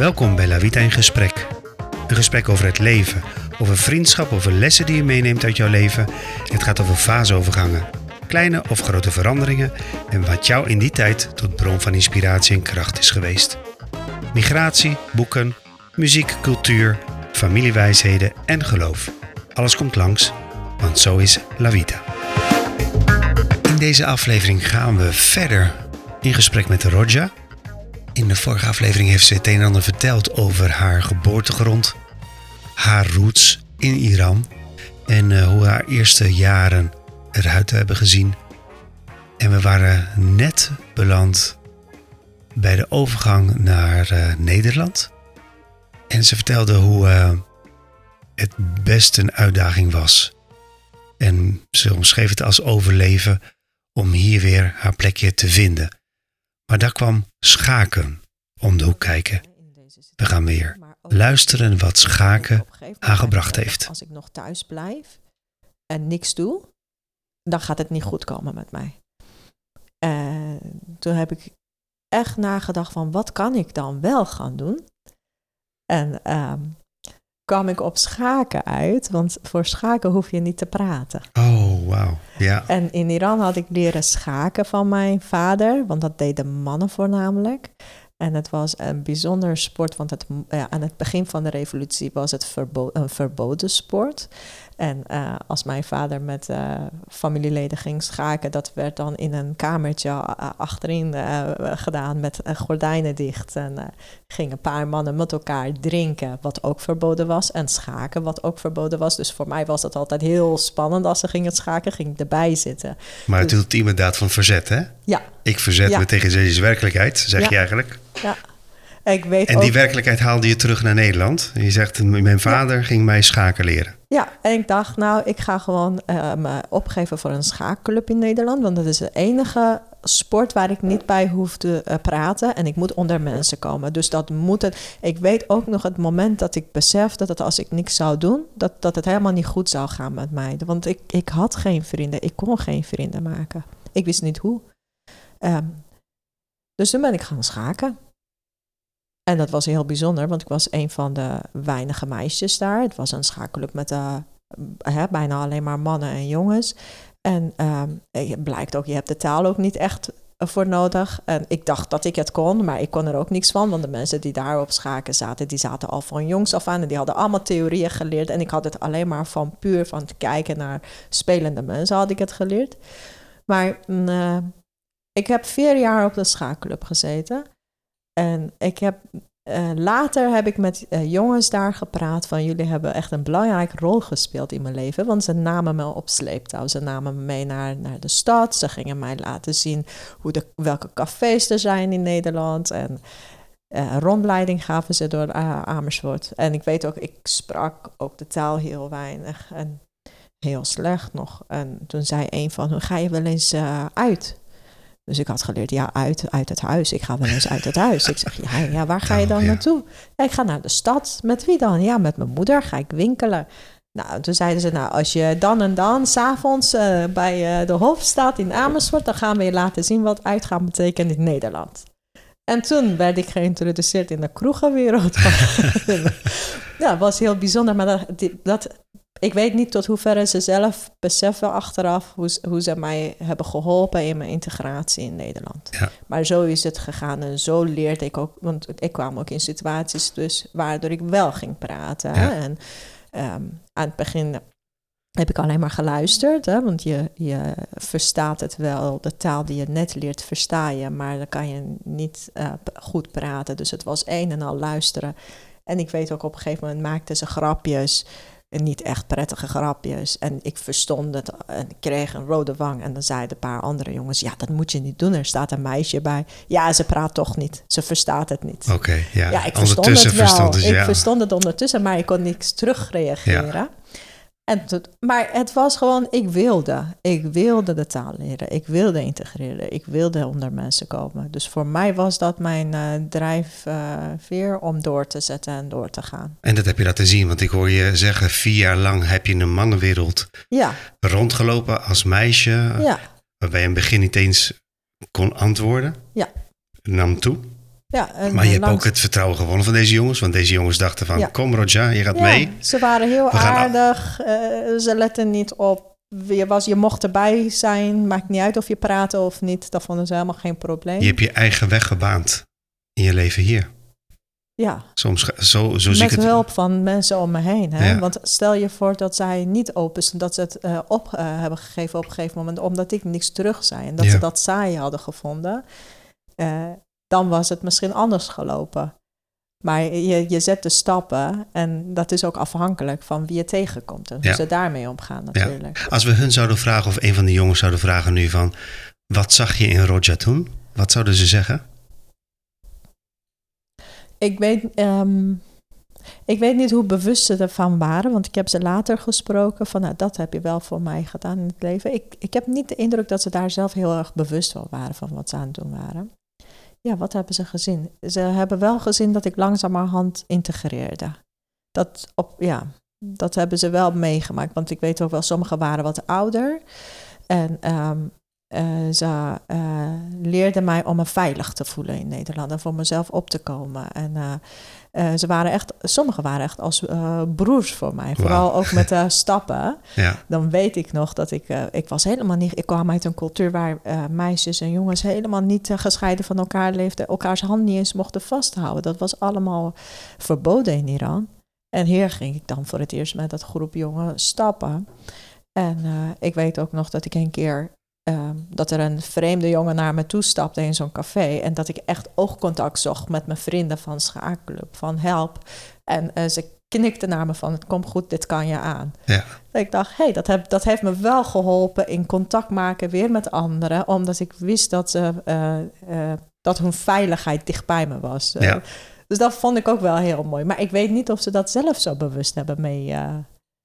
Welkom bij La Vita in Gesprek. Een gesprek over het leven, over vriendschap, over lessen die je meeneemt uit jouw leven. Het gaat over faseovergangen, kleine of grote veranderingen en wat jou in die tijd tot bron van inspiratie en kracht is geweest. Migratie, boeken, muziek, cultuur, familiewijsheden en geloof. Alles komt langs, want zo is La Vita. In deze aflevering gaan we verder in gesprek met Roja. In de vorige aflevering heeft ze het een en ander verteld over haar geboortegrond, haar roots in Iran en uh, hoe haar eerste jaren eruit hebben gezien. En we waren net beland bij de overgang naar uh, Nederland. En ze vertelde hoe uh, het best een uitdaging was. En ze omschreef het als overleven om hier weer haar plekje te vinden. Maar daar kwam schaken om de hoek kijken. We gaan weer luisteren wat schaken haar gebracht heeft. Als ik nog thuis blijf en niks doe, dan gaat het niet goed komen met mij. En toen heb ik echt nagedacht van wat kan ik dan wel gaan doen? En um, kwam ik op schaken uit, want voor schaken hoef je niet te praten. Oh, wauw. Ja. En in Iran had ik leren schaken van mijn vader, want dat deden mannen voornamelijk. En het was een bijzonder sport, want het, ja, aan het begin van de revolutie was het verbo een verboden sport. En uh, als mijn vader met uh, familieleden ging schaken, dat werd dan in een kamertje uh, achterin gedaan met gordijnen dicht. En gingen een paar mannen met elkaar drinken, wat ook verboden was, en schaken, wat ook verboden was. Dus voor mij was dat altijd heel spannend als ze gingen schaken, ging ik erbij zitten. Maar het dus, ultieme daad van verzet, hè? Ja. Ik verzet ja. me tegen deze werkelijkheid, zeg ja. je eigenlijk. Ja. Ik weet en die ook... werkelijkheid haalde je terug naar Nederland. Je zegt, mijn vader ja. ging mij schaken leren. Ja, en ik dacht, nou, ik ga gewoon uh, me opgeven voor een schaakclub in Nederland. Want dat is de enige sport waar ik niet bij hoef te uh, praten. En ik moet onder mensen komen. Dus dat moet het. Ik weet ook nog het moment dat ik besefte dat als ik niks zou doen, dat, dat het helemaal niet goed zou gaan met mij. Want ik, ik had geen vrienden. Ik kon geen vrienden maken. Ik wist niet hoe. Um, dus toen ben ik gaan schaken. En dat was heel bijzonder, want ik was een van de weinige meisjes daar. Het was een schakelclub met uh, hè, bijna alleen maar mannen en jongens. En het blijkt ook, je hebt de taal ook niet echt voor nodig. En ik dacht dat ik het kon, maar ik kon er ook niks van. Want de mensen die daar op schaken zaten, die zaten al van jongs af aan. En die hadden allemaal theorieën geleerd. En ik had het alleen maar van puur van te kijken naar spelende mensen had ik het geleerd. Maar uh, ik heb vier jaar op de schaakclub gezeten. En ik heb, uh, later heb ik met uh, jongens daar gepraat van jullie hebben echt een belangrijke rol gespeeld in mijn leven. Want ze namen me op sleeptouw. Ze namen me mee naar, naar de stad. Ze gingen mij laten zien hoe de, welke cafés er zijn in Nederland. En uh, rondleiding gaven ze door Amersfoort. En ik weet ook, ik sprak ook de taal heel weinig en heel slecht nog. En toen zei een van hun, ga je wel eens uit? Dus ik had geleerd, ja, uit, uit het huis. Ik ga wel eens uit het huis. Ik zeg, ja, ja waar ga je dan ja. naartoe? Ja, ik ga naar de stad. Met wie dan? Ja, met mijn moeder ga ik winkelen. Nou, toen zeiden ze, nou, als je dan en dan s'avonds uh, bij uh, de hof staat in Amersfoort, dan gaan we je laten zien wat uitgaan betekent in Nederland. En toen werd ik geïntroduceerd in de kroegenwereld. ja, was heel bijzonder, maar dat, dat ik weet niet tot hoeverre ze zelf beseffen achteraf hoe, hoe ze mij hebben geholpen in mijn integratie in Nederland. Ja. Maar zo is het gegaan en zo leerde ik ook, want ik kwam ook in situaties dus waardoor ik wel ging praten. Ja. En um, aan het begin heb ik alleen maar geluisterd, hè, want je, je verstaat het wel, de taal die je net leert versta je, maar dan kan je niet uh, goed praten. Dus het was een en al luisteren. En ik weet ook op een gegeven moment maakten ze grapjes. En niet echt prettige grapjes. En ik verstond het en ik kreeg een rode wang. En dan zeiden een paar andere jongens: Ja, dat moet je niet doen. Er staat een meisje bij. Ja, ze praat toch niet. Ze verstaat het niet. Oké, okay, ja. ja. Ik verstond het wel. Verstond het, ja. Ik verstond het ondertussen, maar ik kon niks terugreageren. Ja. En tot, maar het was gewoon, ik wilde. Ik wilde de taal leren. Ik wilde integreren. Ik wilde onder mensen komen. Dus voor mij was dat mijn uh, drijfveer uh, om door te zetten en door te gaan. En dat heb je laten zien, want ik hoor je zeggen, vier jaar lang heb je in een mannenwereld ja. rondgelopen als meisje. Ja. Waarbij je in het begin niet eens kon antwoorden. Ja. Nam toe. Ja, en Maar je hebt langs- ook het vertrouwen gewonnen van deze jongens. Want deze jongens dachten van, Ja. kom Roger, je gaat Ja, mee. Ze waren heel aardig. eh, ze letten niet op. Je, was, je mocht erbij zijn. Maakt niet uit of je praatte of niet. Dat vonden ze helemaal geen probleem. Je hebt je eigen weg gebaand in je leven hier. Ja, Soms, zo, zo zie ik met het. hulp van mensen om me heen. Hè? Ja. Want stel je voor dat zij niet open zijn, dat ze het eh, op eh, hebben gegeven op een gegeven moment, omdat ik niks terug zei en dat Ja. ze dat saai hadden gevonden, eh, dan was het misschien anders gelopen. Maar je, je zet de stappen en dat is ook afhankelijk van wie je tegenkomt en hoe Ja. ze daarmee omgaan natuurlijk. Als we hun zouden vragen, of een van de jongens zouden vragen nu van... Wat zag je in Roger toen? Wat zouden ze zeggen? Ik weet, ehm, ik weet niet hoe bewust ze ervan waren, want ik heb ze later gesproken van nou, dat heb je wel voor mij gedaan in het leven. Ik, ik heb niet de indruk dat ze daar zelf heel erg bewust van waren van wat ze aan het doen waren. Ja, wat hebben ze gezien? Ze hebben wel gezien dat ik langzamerhand integreerde. Dat, op, ja, dat hebben ze wel meegemaakt, want ik weet ook wel, sommigen waren wat ouder. En ehm, eh, ze eh, leerden mij om me veilig te voelen in Nederland en voor mezelf op te komen. En eh, ze waren echt, sommigen waren echt als broers voor mij. Vooral ook met de stappen. Ja, Dan weet ik nog dat ik, ik was helemaal niet, ik kwam uit een cultuur waar meisjes en jongens helemaal niet gescheiden van elkaar leefden, elkaars hand niet eens mochten vasthouden. Dat was allemaal verboden in Iran. En hier ging ik dan voor het eerst met dat groep jongen stappen. En ik weet ook nog dat ik een keer ehm, dat er een vreemde jongen naar me toe stapte in zo'n café. En dat ik echt oogcontact zocht met mijn vrienden van Schaakclub, van help. En eh, ze knikte naar me van het komt goed, dit kan je aan. ja. Dat ik dacht, hé, hey, dat, heb, dat heeft me wel geholpen in contact maken weer met anderen. Omdat ik wist dat, ze, eh, eh, dat hun veiligheid dichtbij me was. Ja. dus dat vond ik ook wel heel mooi. Maar ik weet niet of ze dat zelf zo bewust hebben mee...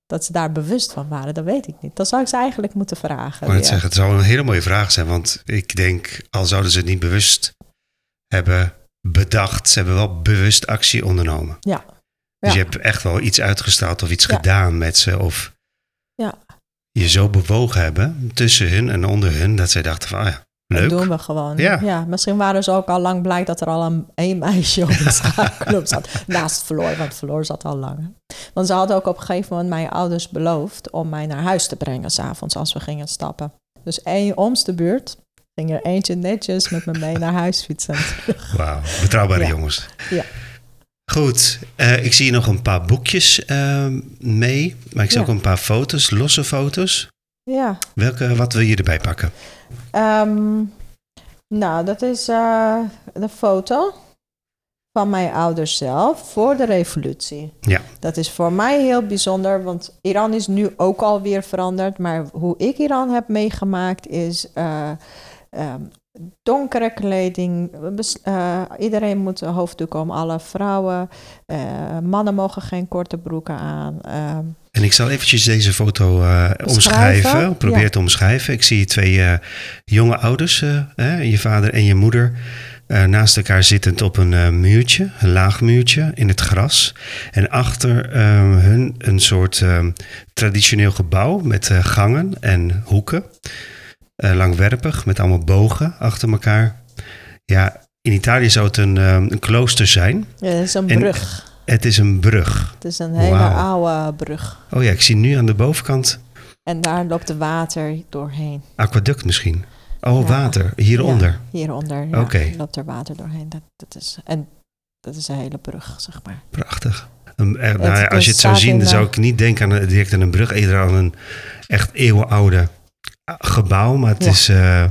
dat ze daar bewust van waren, dat weet ik niet. Dat zou ik ze eigenlijk moeten vragen. Weer. zeggen, het zou een hele mooie vraag zijn. Want ik denk, al zouden ze het niet bewust hebben bedacht... ze hebben wel bewust actie ondernomen. Ja. Dus Ja. je hebt echt wel iets uitgestraald of iets Ja. gedaan met ze. Of Ja. je zo bewogen hebben tussen hun en onder hun... dat zij dachten van, ah ja, leuk. Dat doen we gewoon. Ja. Ja. misschien waren ze ook al lang blij dat er al een, een meisje op de schaakclub zat. Naast Floor, want Floor zat al lang. Want ze hadden ook op een gegeven moment mijn ouders beloofd om mij naar huis te brengen s'avonds als we gingen stappen. Dus één oms de buurt ging er eentje netjes met me mee naar huis fietsen. Wauw, betrouwbare Ja. jongens. Ja. Goed, eh, ik zie nog een paar boekjes eh, mee. Maar ik zie Ja. ook een paar foto's, losse foto's. Ja, Welke, wat wil je erbij pakken? Ehm, nou, dat is eh de foto van mijn ouders zelf voor de revolutie. Ja. Dat is voor mij heel bijzonder, want Iran is nu ook alweer veranderd. Maar hoe ik Iran heb meegemaakt is eh, ehm, donkere kleding. eh, iedereen moet een hoofddoek om, alle vrouwen. Mannen mogen geen korte broeken aan. Ehm, En ik zal eventjes deze foto eh, omschrijven. Probeer Ja. te omschrijven. Ik zie twee eh, jonge ouders, eh, je vader en je moeder, eh, naast elkaar zittend op een muurtje, een laag muurtje in het gras. En achter eh, hun een soort eh, traditioneel gebouw met gangen en hoeken. Langwerpig, met allemaal bogen achter elkaar. Ja, in Italië zou het een, eh, een klooster zijn. ja, het is een En- brug. Het is een brug. Het is een hele oude brug. Oh ja, ik zie nu aan de bovenkant En daar loopt de water doorheen. aquaduct misschien. Oh, Ja. water. Hieronder. Ja, hieronder ja, Oké. loopt er water doorheen. Dat, dat is, en dat is een hele brug, zeg maar. Prachtig. Eh, nou Het- als je het zou zien, dan zou eh, ik niet denken aan, direct aan een brug. Eerder aan een echt eeuwenoude ah, gebouw. Maar het Ja. is eh,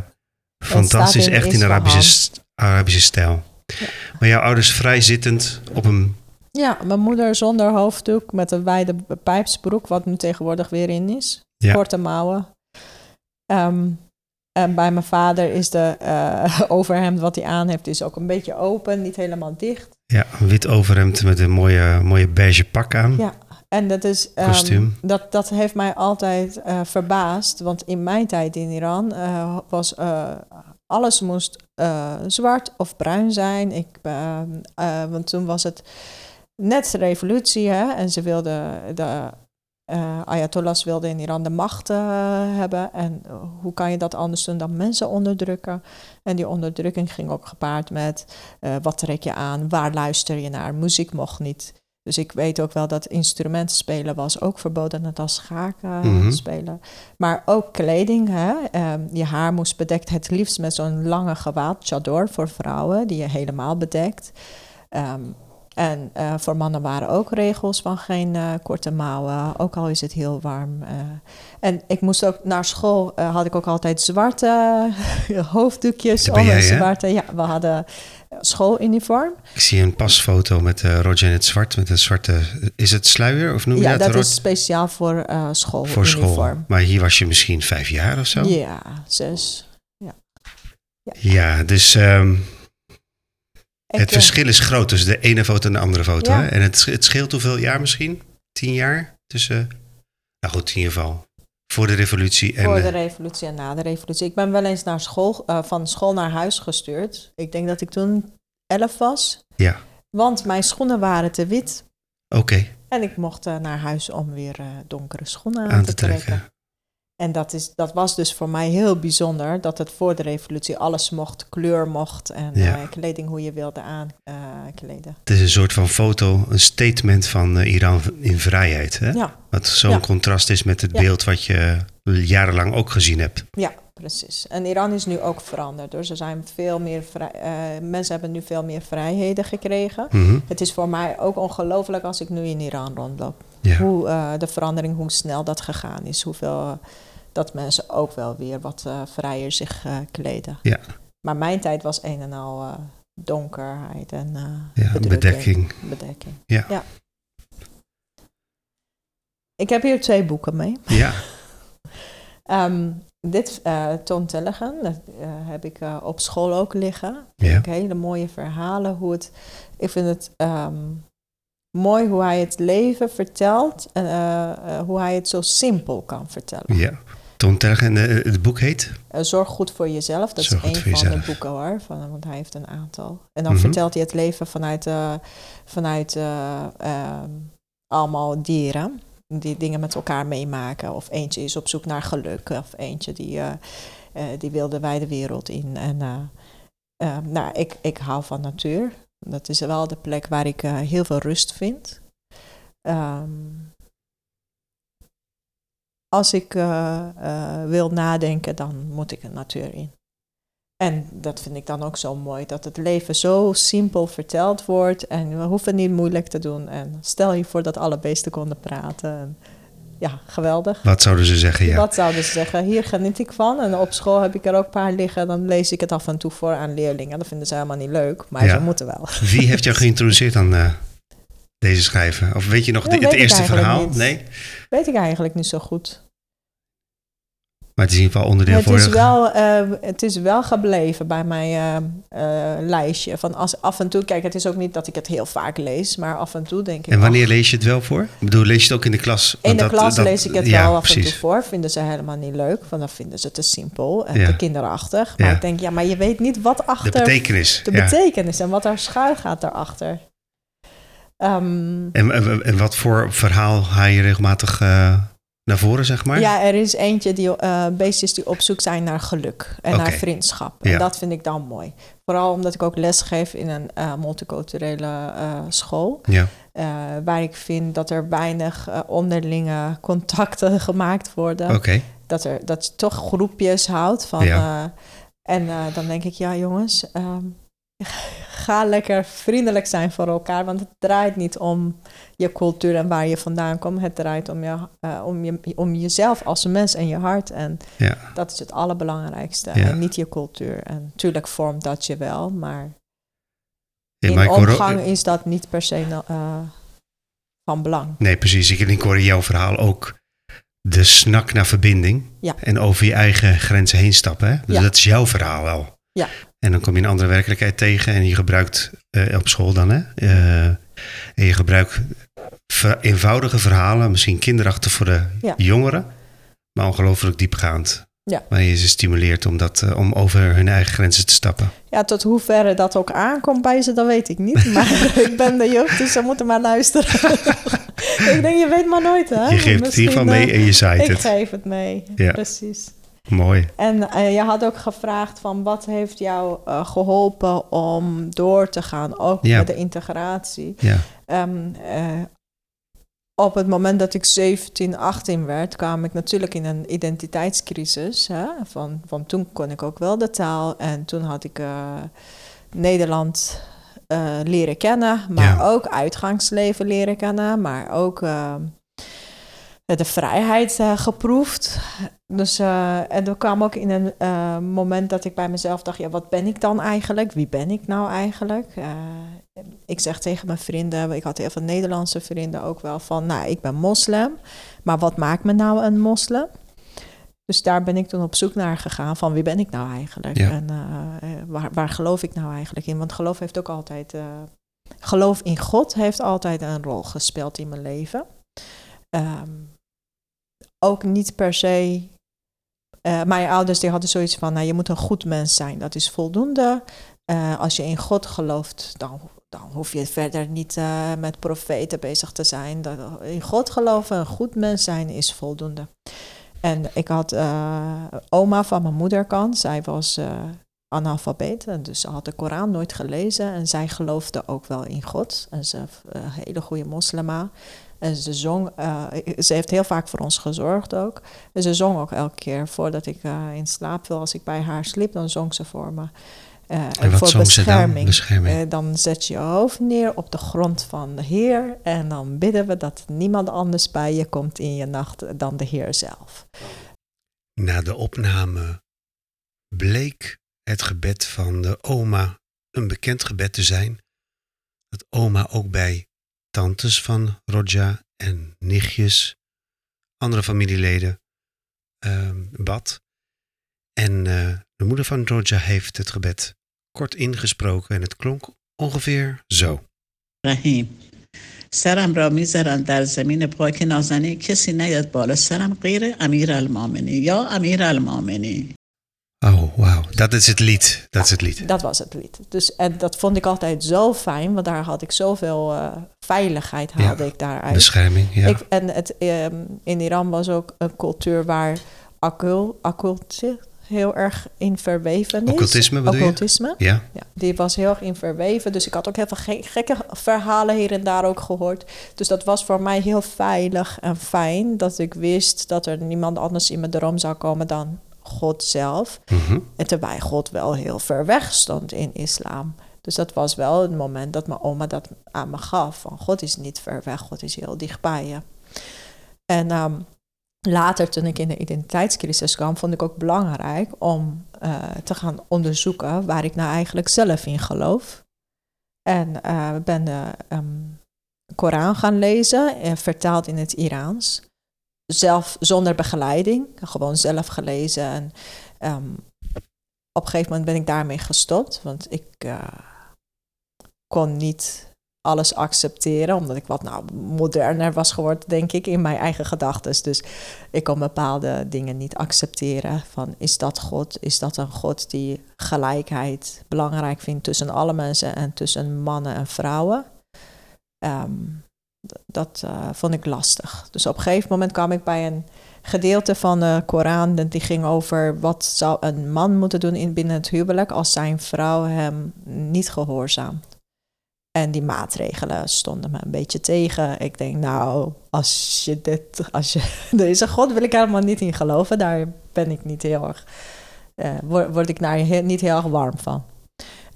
fantastisch. in echt in Arabische, Arabische stijl. Maar jouw ouders vrij zittend op een... Ja, mijn moeder zonder hoofddoek met een wijde pijpsbroek, wat nu tegenwoordig weer in is. Ja. Korte mouwen. Ehm, en bij mijn vader is de eh, overhemd wat hij aan heeft, is ook een beetje open, niet helemaal dicht. Ja, een wit overhemd met een mooie, mooie beige pak aan. Ja. En dat is. ehm, Kostuum. dat, dat heeft mij altijd eh, verbaasd. Want in mijn tijd in Iran eh, was alles moest zwart of bruin zijn. Ik, eh, eh, want toen was het net de revolutie hè, en ze wilden de eh, Ayatollahs wilden in Iran de macht eh, hebben. En hoe kan je dat anders doen dan mensen onderdrukken? En die onderdrukking ging ook gepaard met eh, wat trek je aan, waar luister je naar? Muziek mocht niet. Dus ik weet ook wel dat instrumenten spelen was ook verboden, net als schaken Mhm. spelen. Maar ook kleding, hè? Ehm, je haar moest bedekt, het liefst met zo'n lange gewaad, chador voor vrouwen, die je helemaal bedekt. Ehm, en eh, voor mannen waren ook regels van geen eh, korte mouwen, ook al is het heel warm. eh. en ik moest ook naar school, had ik ook altijd zwarte hoofddoekjes Dat om hè? zwarte. Ja, we hadden schooluniform. Ik zie een pasfoto met Roger in het zwart, met een zwarte... Is het sluier of noem je Ja, dat? dat Ro- is speciaal voor school. Voor school. Maar hier was je misschien vijf jaar of zo? Ja, zes. Ja, dus ehm, Ik, het verschil is groot tussen de ene foto en de andere foto. Ja. Hè? En het, het scheelt hoeveel jaar misschien? Tien jaar tussen... Nou goed, in ieder geval. Voor de revolutie en... voor de eh, revolutie en na de revolutie. Ik ben wel eens naar school, eh, van school naar huis gestuurd. Ik denk dat ik toen elf was. Ja. Want mijn schoenen waren te wit. Oké, En ik mocht eh, naar huis om weer donkere schoenen aan, te trekken. trekken. En dat, is, dat was dus voor mij heel bijzonder. Dat het voor de revolutie alles mocht, kleur mocht. En Ja. eh, kleding hoe je wilde aankleden. Het is een soort van foto, een statement van eh, Iran in vrijheid. Hè? ja, Wat zo'n Ja. contrast is met het beeld wat je jarenlang ook gezien hebt. ja, precies. En Iran is nu ook veranderd. Dus er zijn veel meer vrij, eh, mensen hebben nu veel meer vrijheden gekregen. Mhm. Het is voor mij ook ongelooflijk als ik nu in Iran rondloop. Ja. Hoe eh, de verandering, hoe snel dat gegaan is. Hoeveel eh, dat mensen ook wel weer wat eh, vrijer zich kleden. Ja. Maar mijn tijd was een en al donkerheid en Ja, bedekking. bedekking. Ja. Ik heb hier twee boeken mee. Ja, Ehm, dit uh, Toon Tellegen, dat heb ik op school ook liggen. Ja. Hele mooie verhalen. Hoe het, ik vind het ehm, mooi hoe hij het leven vertelt en eh, eh, hoe hij het zo simpel kan vertellen. ja. Ton Tergen, en eh, het boek heet? Zorg goed voor jezelf, dat Zorg is een van de boeken hoor, van, want hij heeft een aantal. En dan Mhm. vertelt hij het leven vanuit, vanuit allemaal dieren. Die dingen met elkaar meemaken. Of eentje is op zoek naar geluk. Of eentje die, die wil de wijde wereld in. En nou, ik, ik hou van natuur. Dat is wel de plek waar ik eh, heel veel rust vind. Ehm, als ik eh, eh, wil nadenken, dan moet ik de natuur in. En dat vind ik dan ook zo mooi, dat het leven zo simpel verteld wordt en we hoeven niet moeilijk te doen. En stel je voor dat alle beesten konden praten. En ja, geweldig. Wat zouden ze zeggen? Ja. Wat zouden ze zeggen? Hier geniet ik van. En op school heb ik er ook een paar liggen. Dan lees ik het af en toe voor aan leerlingen. Dat vinden ze helemaal niet leuk, maar Ja. ze moeten wel. Wie heeft jou geïntroduceerd aan eh, deze schrijver? Of weet je nog de- het weet eerste verhaal? niet. Nee? Weet ik eigenlijk niet zo goed. Maar het is in ieder geval onderdeel Het voor is, de- wel, eh, het is wel gebleven bij mijn eh, eh, lijstje. Van als, af en toe, kijk, het is ook niet dat ik het heel vaak lees, maar af en toe denk ik. En wanneer ach, lees je het wel voor? Ik bedoel, lees je het ook in de klas? in de dat- klas dat- lees ik het ja, wel af en toe voor. Vinden ze helemaal niet leuk, want dan vinden ze het te simpel en Ja. te kinderachtig. Maar Ja. ik denk, ja, maar je weet niet wat De achter betekenis. de betekenis en wat daar schuil gaat daarachter. Ehm, En, en, en wat voor verhaal haal je regelmatig naar voren, zeg maar? Ja, er is eentje die eh beestjes die op zoek zijn naar geluk en naar vriendschap. Ja. En dat vind ik dan mooi. Vooral omdat ik ook les geef in een eh, multiculturele eh, school. Ja. waar ik vind dat er weinig onderlinge contacten gemaakt worden. Dat, er, dat je toch groepjes houdt. Van, Ja. en dan denk ik, ja jongens, ehm, ga lekker vriendelijk zijn voor elkaar. Want het draait niet om je cultuur en waar je vandaan komt. Het draait om, je, eh, om, je, om jezelf als mens en je hart. En Ja. dat is het allerbelangrijkste. Ja. En niet je cultuur. En natuurlijk vormt dat je wel, maar in ook- omgang is dat niet per se eh, van belang. Nee, precies. Ik, ik hoor in jouw verhaal ook de snak naar verbinding. Ja. En over je eigen grenzen heen stappen. Hè? Dus Ja. dat is jouw verhaal wel. Ja. En dan kom je een andere werkelijkheid tegen. En je gebruikt eh, op school dan. Hè? Eh, en je gebruikt ver- eenvoudige verhalen. Misschien kinderachtig voor de Ja. jongeren. Maar ongelooflijk diepgaand Ja. Waar je ze stimuleert om, dat, eh, om over hun eigen grenzen te stappen. Ja, tot hoeverre dat ook aankomt bij ze, dat weet ik niet. Maar ik ben de jeugd, dus ze moeten maar luisteren. ik denk, je weet maar nooit, hè? je geeft het in ieder geval mee en je zaait Ik het. geef het mee, Ja. precies. Mooi. En eh, je had ook gevraagd van wat heeft jou eh, geholpen om door te gaan, ook Ja. met de integratie. Ja. Ehm, eh, op het moment dat ik 17, 18 werd, kwam ik natuurlijk in een identiteitscrisis. Hè? Van, van toen kon ik ook wel de taal en toen had ik Nederland leren kennen, maar Ja. ook uitgangsleven leren kennen, maar ook de vrijheid eh, geproefd. Dus, eh, en er kwam ook in een eh, moment dat ik bij mezelf dacht, ja, wat ben ik dan eigenlijk? Wie ben ik nou eigenlijk? Ik zeg tegen mijn vrienden, ik had heel veel Nederlandse vrienden ook wel van, nou, ik ben moslim, maar wat maakt me nou een moslim? Dus daar ben ik toen op zoek naar gegaan van wie ben ik nou eigenlijk? Ja. En waar, waar geloof ik nou eigenlijk in? Want geloof heeft ook altijd, geloof in God heeft altijd een rol gespeeld in mijn leven. Ehm, ook niet per se. eh, mijn ouders die hadden zoiets van, nou, je moet een goed mens zijn, dat is voldoende. Eh, als je in God gelooft, dan, dan hoef je verder niet eh, met profeten bezig te zijn. Dat, in God geloven, een goed mens zijn is voldoende. En ik had oma van mijn moederkant, zij was analfabeet, dus ze had de Koran nooit gelezen. En zij geloofde ook wel in God. En ze een hele goede moslima. En ze zong, eh, ze heeft heel vaak voor ons gezorgd ook. En ze zong ook elke keer voordat ik eh, in slaap viel. Als ik bij haar sliep, dan zong ze voor me. Eh, En wat voor zong ze dan? bescherming. Bescherming. Dan zet je je hoofd neer op de grond van de Heer. En dan bidden we dat niemand anders bij je komt in je nacht dan de Heer zelf. Na de opname bleek het gebed van de oma een bekend gebed te zijn. Dat oma ook bij tantes van Roja en nichtjes, andere familieleden, ehm, bad. En eh, de moeder van Roja heeft het gebed kort ingesproken en het klonk ongeveer zo. رحیم سرم را میذارم در زمین پاک نازنین کسی نیاد بالا سرم غیر امیر المامنی یا امیر المامنی Oh, wauw. Dat is het lied. Dat is het lied. Dat was het lied. Dus, en dat vond ik altijd zo fijn, want daar had ik zoveel eh, veiligheid haalde Ja, ik daaruit. Bescherming, ja. Ik, en het, ehm, in Iran was ook een cultuur waar occul, occultie heel erg in verweven is. Occultisme bedoel je? Occultisme. Ja, Ja, die was heel erg in verweven. Dus ik had ook heel veel ge- gekke verhalen hier en daar ook gehoord. Dus dat was voor mij heel veilig en fijn. Dat ik wist dat er niemand anders in mijn droom zou komen dan God zelf. mhm. En terwijl God wel heel ver weg stond in islam. Dus dat was wel het moment dat mijn oma dat aan me gaf. Van God is niet ver weg, God is heel dichtbij je. En ehm, later, toen ik in de identiteitscrisis kwam, vond ik ook belangrijk om eh, te gaan onderzoeken waar ik nou eigenlijk zelf in geloof. En eh ben de ehm, Koran gaan lezen, eh, vertaald in het Iraans. Zelf zonder begeleiding, gewoon zelf gelezen. En ehm, op een gegeven moment ben ik daarmee gestopt, want ik kon niet alles accepteren, omdat ik wat nou moderner was geworden, denk ik, in mijn eigen gedachten. Dus ik kon bepaalde dingen niet accepteren. Van is dat God? Is dat een God die gelijkheid belangrijk vindt tussen alle mensen en tussen mannen en vrouwen? Ehm, dat eh, vond ik lastig. Dus op een gegeven moment kwam ik bij een gedeelte van de Koran die ging over wat zou een man moeten doen in binnen het huwelijk als zijn vrouw hem niet gehoorzaamt. En die maatregelen stonden me een beetje tegen. Ik denk, nou, als je dit, als je deze God wil ik helemaal niet in geloven. Daar ben ik niet heel erg, eh, word, word ik daar niet heel erg warm van.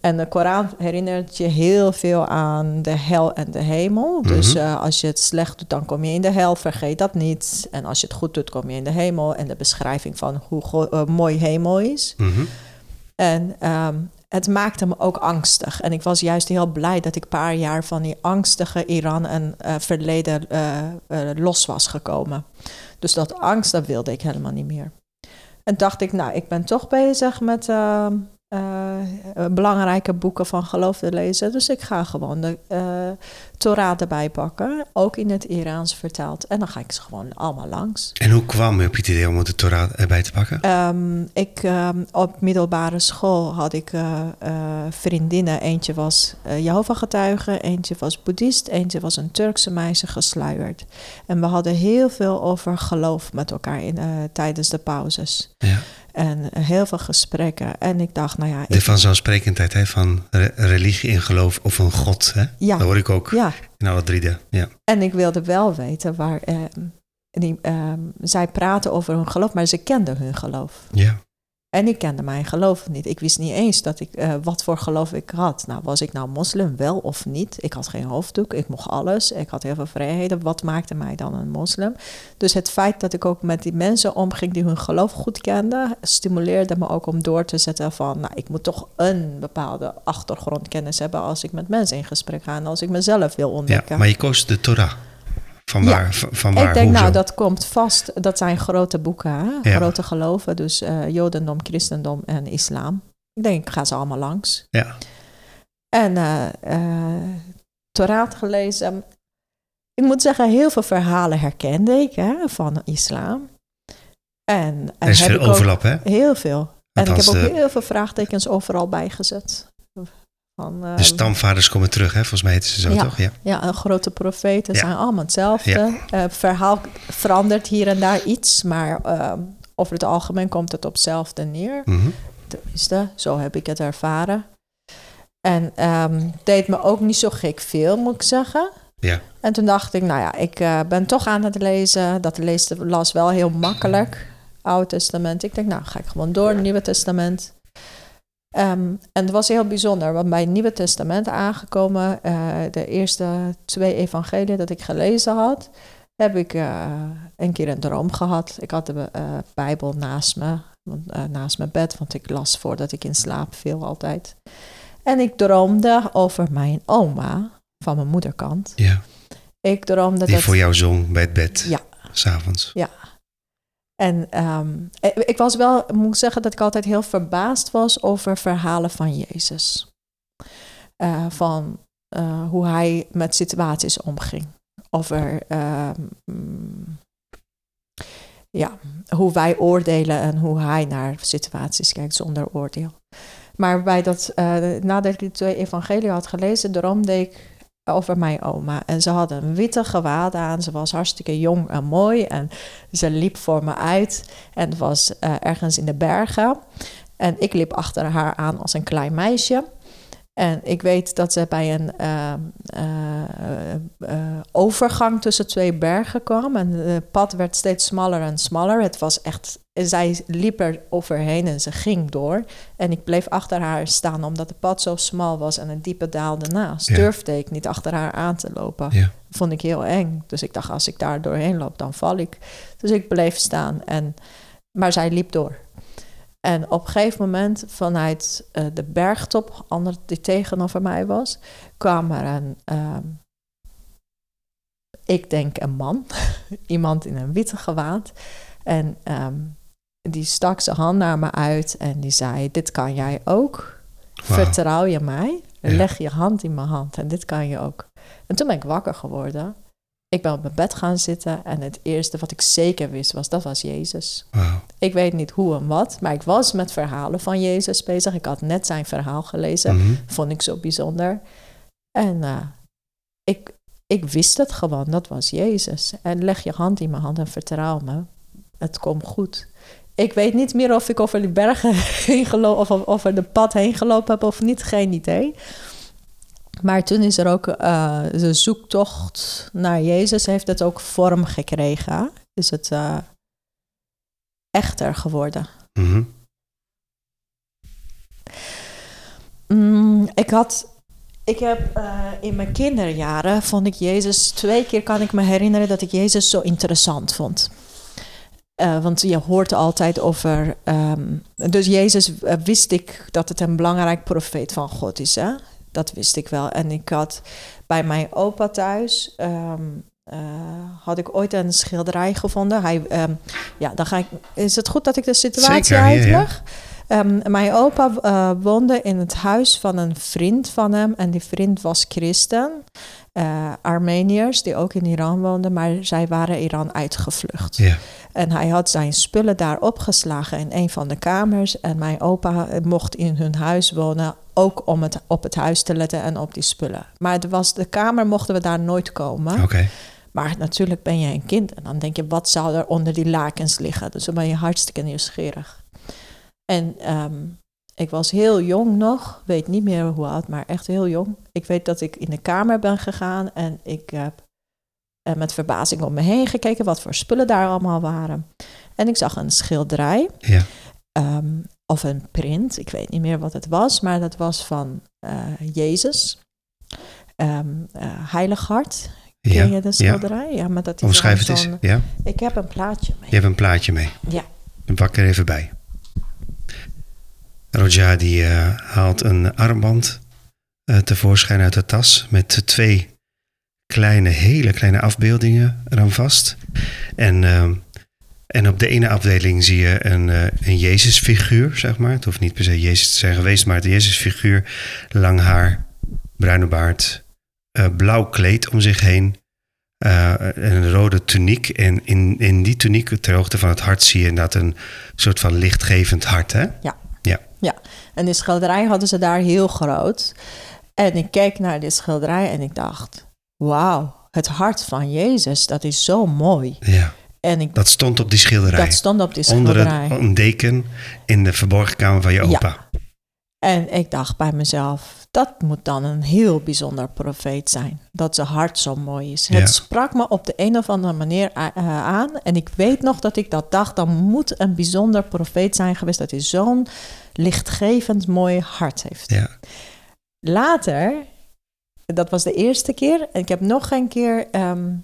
En de Koran herinnert je heel veel aan de hel en de hemel. Dus Mhm. eh, als je het slecht doet, dan kom je in de hel. Vergeet dat niet. En als je het goed doet, kom je in de hemel. En de beschrijving van hoe eh, mooi hemel is. Mhm. En ehm, het maakte me ook angstig. En ik was juist heel blij dat ik een paar jaar van die angstige Iran en eh, verleden eh, eh, los was gekomen. Dus dat angst, dat wilde ik helemaal niet meer. En dacht ik, nou, ik ben toch bezig met ehm, eh, belangrijke boeken van geloof te lezen. Dus ik ga gewoon de uh, Torah erbij pakken, ook in het Iraans vertaald. En dan ga ik ze gewoon allemaal langs. En hoe kwam je op het idee om de Torah erbij te pakken? Um, ik, um, op middelbare school had ik uh, vriendinnen. Eentje was Jehovah-getuige, eentje was boeddhist, eentje was een Turkse meisje gesluierd. En we hadden heel veel over geloof met elkaar in, tijdens de pauzes. Ja. En heel veel gesprekken. En ik dacht, nou ja... De vanzelfsprekendheid hè, van re religie en geloof of een god. Hè? Ja. Dat hoor ik ook Ja. in alle drie. De, ja. En ik wilde wel weten waar... Eh, die, eh, zij praten over hun geloof, maar ze kenden hun geloof. ja. En ik kende mijn geloof niet. Ik wist niet eens dat ik, uh, wat voor geloof ik had. Nou, was ik nou moslim, wel of niet? Ik had geen hoofddoek, ik mocht alles. Ik had heel veel vrijheden. Wat maakte mij dan een moslim? Dus het feit dat ik ook met die mensen omging die hun geloof goed kenden... stimuleerde me ook om door te zetten van... nou, ik moet toch een bepaalde achtergrondkennis hebben... als ik met mensen in gesprek ga en als ik mezelf wil ontdekken. Ja, maar je koos de Torah. Van waar? Ja. Van waar? Ik denk, Hoezo? nou, dat komt vast. Dat zijn grote boeken, hè? Ja. grote geloven. Dus uh, Jodendom, Christendom en Islam. Ik denk, ik ga ze allemaal langs. Ja. En uh, uh, Torah gelezen. Ik moet zeggen, heel veel verhalen herkende ik hè, van islam. En, Er is veel overlap, hè? Heel veel. En ik heb ook heel veel vraagtekens overal bijgezet. Van, eh, De stamvaders komen terug, hè? Volgens mij heten ze zo, Ja. toch? Ja. Ja, een grote profeten Ja. zijn allemaal hetzelfde. Ja. Eh, Het verhaal verandert hier en daar iets, maar ehm, over het algemeen komt het op hetzelfde neer. Mhm. Tenminste, zo heb ik het ervaren. En ehm deed me ook niet zo gek veel, moet ik zeggen. Ja. En toen dacht ik, nou ja, ik eh, ben toch aan het lezen. Dat lees, las wel heel makkelijk, Oude Testament. Ik denk, nou ga ik gewoon door, Nieuwe Testament. Ehm, en het was heel bijzonder, want bij het Nieuwe Testament aangekomen, eh, de eerste twee evangelieën dat ik gelezen had, heb ik eh, een keer een droom gehad. Ik had de eh, Bijbel naast me, naast mijn bed, want ik las voordat ik in slaap viel altijd. En ik droomde over mijn oma van mijn moederkant. ja. Ik droomde Die dat... voor jou zong bij het bed. Ja. S'avonds. En ehm, ik- ik was wel, moet ik zeggen, dat ik altijd heel verbaasd was over verhalen van Jezus. Eh, van eh, hoe hij met situaties omging. Over ehm, mm, ja, hoe wij oordelen en hoe hij naar situaties kijkt zonder oordeel. Maar bij dat, eh, nadat ik die twee evangelie had gelezen, droomde ik over mijn oma. En ze had een witte gewaad aan. Ze was hartstikke jong en mooi. En ze liep voor me uit. En was eh, ergens in de bergen. En ik liep achter haar aan als een klein meisje. En ik weet dat ze bij een uh, uh, uh, overgang tussen twee bergen kwam. En het pad werd steeds smaller en smaller. Het was echt. Zij liep er overheen en ze ging door. En ik bleef achter haar staan omdat het pad zo smal was en een diepe daalde naast. Ja. Durfde ik niet achter haar aan te lopen. Ja. Vond ik heel eng. Dus ik dacht, als ik daar doorheen loop, dan val ik. Dus ik bleef staan. En, maar zij liep door. En op een gegeven moment, vanuit uh, de bergtop, ander die tegenover mij was, kwam er een, uh, ik denk een man, iemand in een witte gewaad. En um, die stak zijn hand naar me uit en die zei: Dit kan jij ook. Wow. Vertrouw je mij? Ja. Leg je hand in mijn hand en dit kan je ook. En toen ben ik wakker geworden. Ik ben op mijn bed gaan zitten en het eerste wat ik zeker wist was, dat was Jezus. Wow. Ik weet niet hoe en wat, maar ik was met verhalen van Jezus bezig. Ik had net zijn verhaal gelezen, mm -hmm. vond ik zo bijzonder. En uh, ik, ik wist het gewoon, dat was Jezus. En leg je hand in mijn hand en vertrouw me, het komt goed. Ik weet niet meer of ik over die bergen heen gelopen of over de pad heen gelopen heb of niet, geen idee. Maar toen is er ook uh, de zoektocht naar Jezus, heeft het ook vorm gekregen. Is het uh, echter geworden. Mm -hmm. mm, ik had. Ik heb uh, in mijn kinderjaren vond ik Jezus. Twee keer kan ik me herinneren dat ik Jezus zo interessant vond. Uh, want je hoort altijd over. Um, dus Jezus uh, wist ik dat het een belangrijk profeet van God is. Hè? Dat wist ik wel. En ik had bij mijn opa thuis. Um, uh, had ik ooit een schilderij gevonden. Hij, um, ja, dan ga ik, is het goed dat ik de situatie Zeker, uitleg? Ja, Ehm, mijn opa eh, woonde in het huis van een vriend van hem. En die vriend was christen. eh Armeniërs die ook in Iran woonden, maar zij waren Iran uitgevlucht. Ja. En hij had zijn spullen daar opgeslagen in een van de kamers. En mijn opa mocht in hun huis wonen, ook om het, op het huis te letten en op die spullen. Maar het was, de kamer mochten we daar nooit komen. Oké. Maar natuurlijk ben je een kind en dan denk je, wat zou er onder die lakens liggen? Dus dan ben je hartstikke nieuwsgierig. En ehm, ik was heel jong nog, weet niet meer hoe oud, maar echt heel jong. Ik weet dat ik in de kamer ben gegaan en ik heb eh, met verbazing om me heen gekeken wat voor spullen daar allemaal waren. En ik zag een schilderij Ja. ehm, of een print, ik weet niet meer wat het was, maar dat was van eh, Jezus. Eh, Heilig Hart, Ja. Ken je de Ja. schilderij? Ja, maar dat is Omschrijf het eens. Ja. Ik heb een plaatje mee. Je hebt een plaatje mee. Ja. Dan pak ik er even bij. Roja die eh, haalt een armband eh, tevoorschijn uit de tas met twee kleine, hele kleine afbeeldingen eraan vast. En, eh, en op de ene afdeling zie je een, een Jezusfiguur, zeg maar. Het hoeft niet per se Jezus te zijn geweest, maar het Jezusfiguur. Lang haar, bruine baard, blauw kleed om zich heen. een rode tuniek. En in, in die tuniek, ter hoogte van het hart, zie je inderdaad een soort van lichtgevend hart. Hè? En die schilderij hadden ze daar heel groot. En ik keek naar die schilderij en ik dacht: wauw, het hart van Jezus, dat is zo mooi. Ja, En ik, dat stond op die schilderij. dat stond op die Onder schilderij. het, een deken in de verborgen kamer van je Ja. En ik dacht bij mezelf, dat moet dan een heel bijzonder profeet zijn. Dat zijn hart zo mooi is. Ja. Het sprak me op de een of andere manier eh, aan. En ik weet nog dat ik dat dacht, dan moet een bijzonder profeet zijn geweest... dat hij zo'n lichtgevend mooi hart heeft. Ja. Later, dat was de eerste keer. En ik heb nog een keer... ehm,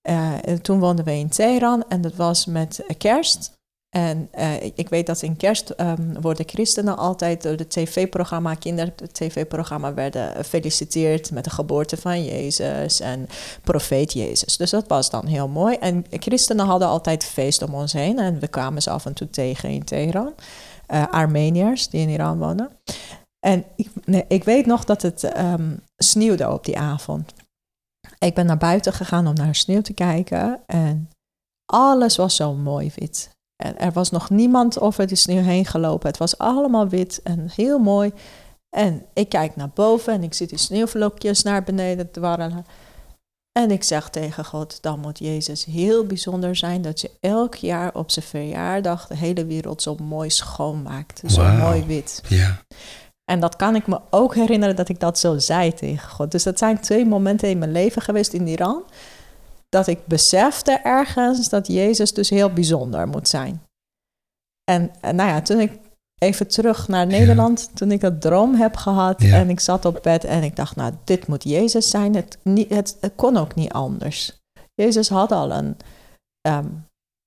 eh, toen woonden we in Teheran en dat was met kerst. En eh, ik weet dat in kerst ehm, worden christenen altijd door het tv-programma, kinder-tv-programma, werden gefeliciteerd met de geboorte van Jezus en profeet Jezus. Dus dat was dan heel mooi. En christenen hadden altijd feest om ons heen en we kwamen ze af en toe tegen in Teheran. Eh, Armeniërs die in Iran wonen. En ik, ik weet nog dat het ehm, sneeuwde op die avond. Ik ben naar buiten gegaan om naar sneeuw te kijken en alles was zo mooi wit. En er was nog niemand over de sneeuw heen gelopen. Het was allemaal wit en heel mooi. En ik kijk naar boven en ik zie die sneeuwvlokjes naar beneden dwarrelen. En ik zeg tegen God, dan moet Jezus heel bijzonder zijn dat je elk jaar op zijn verjaardag de hele wereld zo mooi schoonmaakt. Zo mooi wit. Ja. En dat kan ik me ook herinneren dat ik dat zo zei tegen God. Dus dat zijn twee momenten in mijn leven geweest in Iran. Dat ik besefte ergens dat Jezus dus heel bijzonder moet zijn. En, en nou ja, toen ik even terug naar Nederland, toen ik dat droom heb gehad Ja. en ik zat op bed en ik dacht, nou, dit moet Jezus zijn. Het, niet, het, het kon ook niet anders. Jezus had al een, ehm,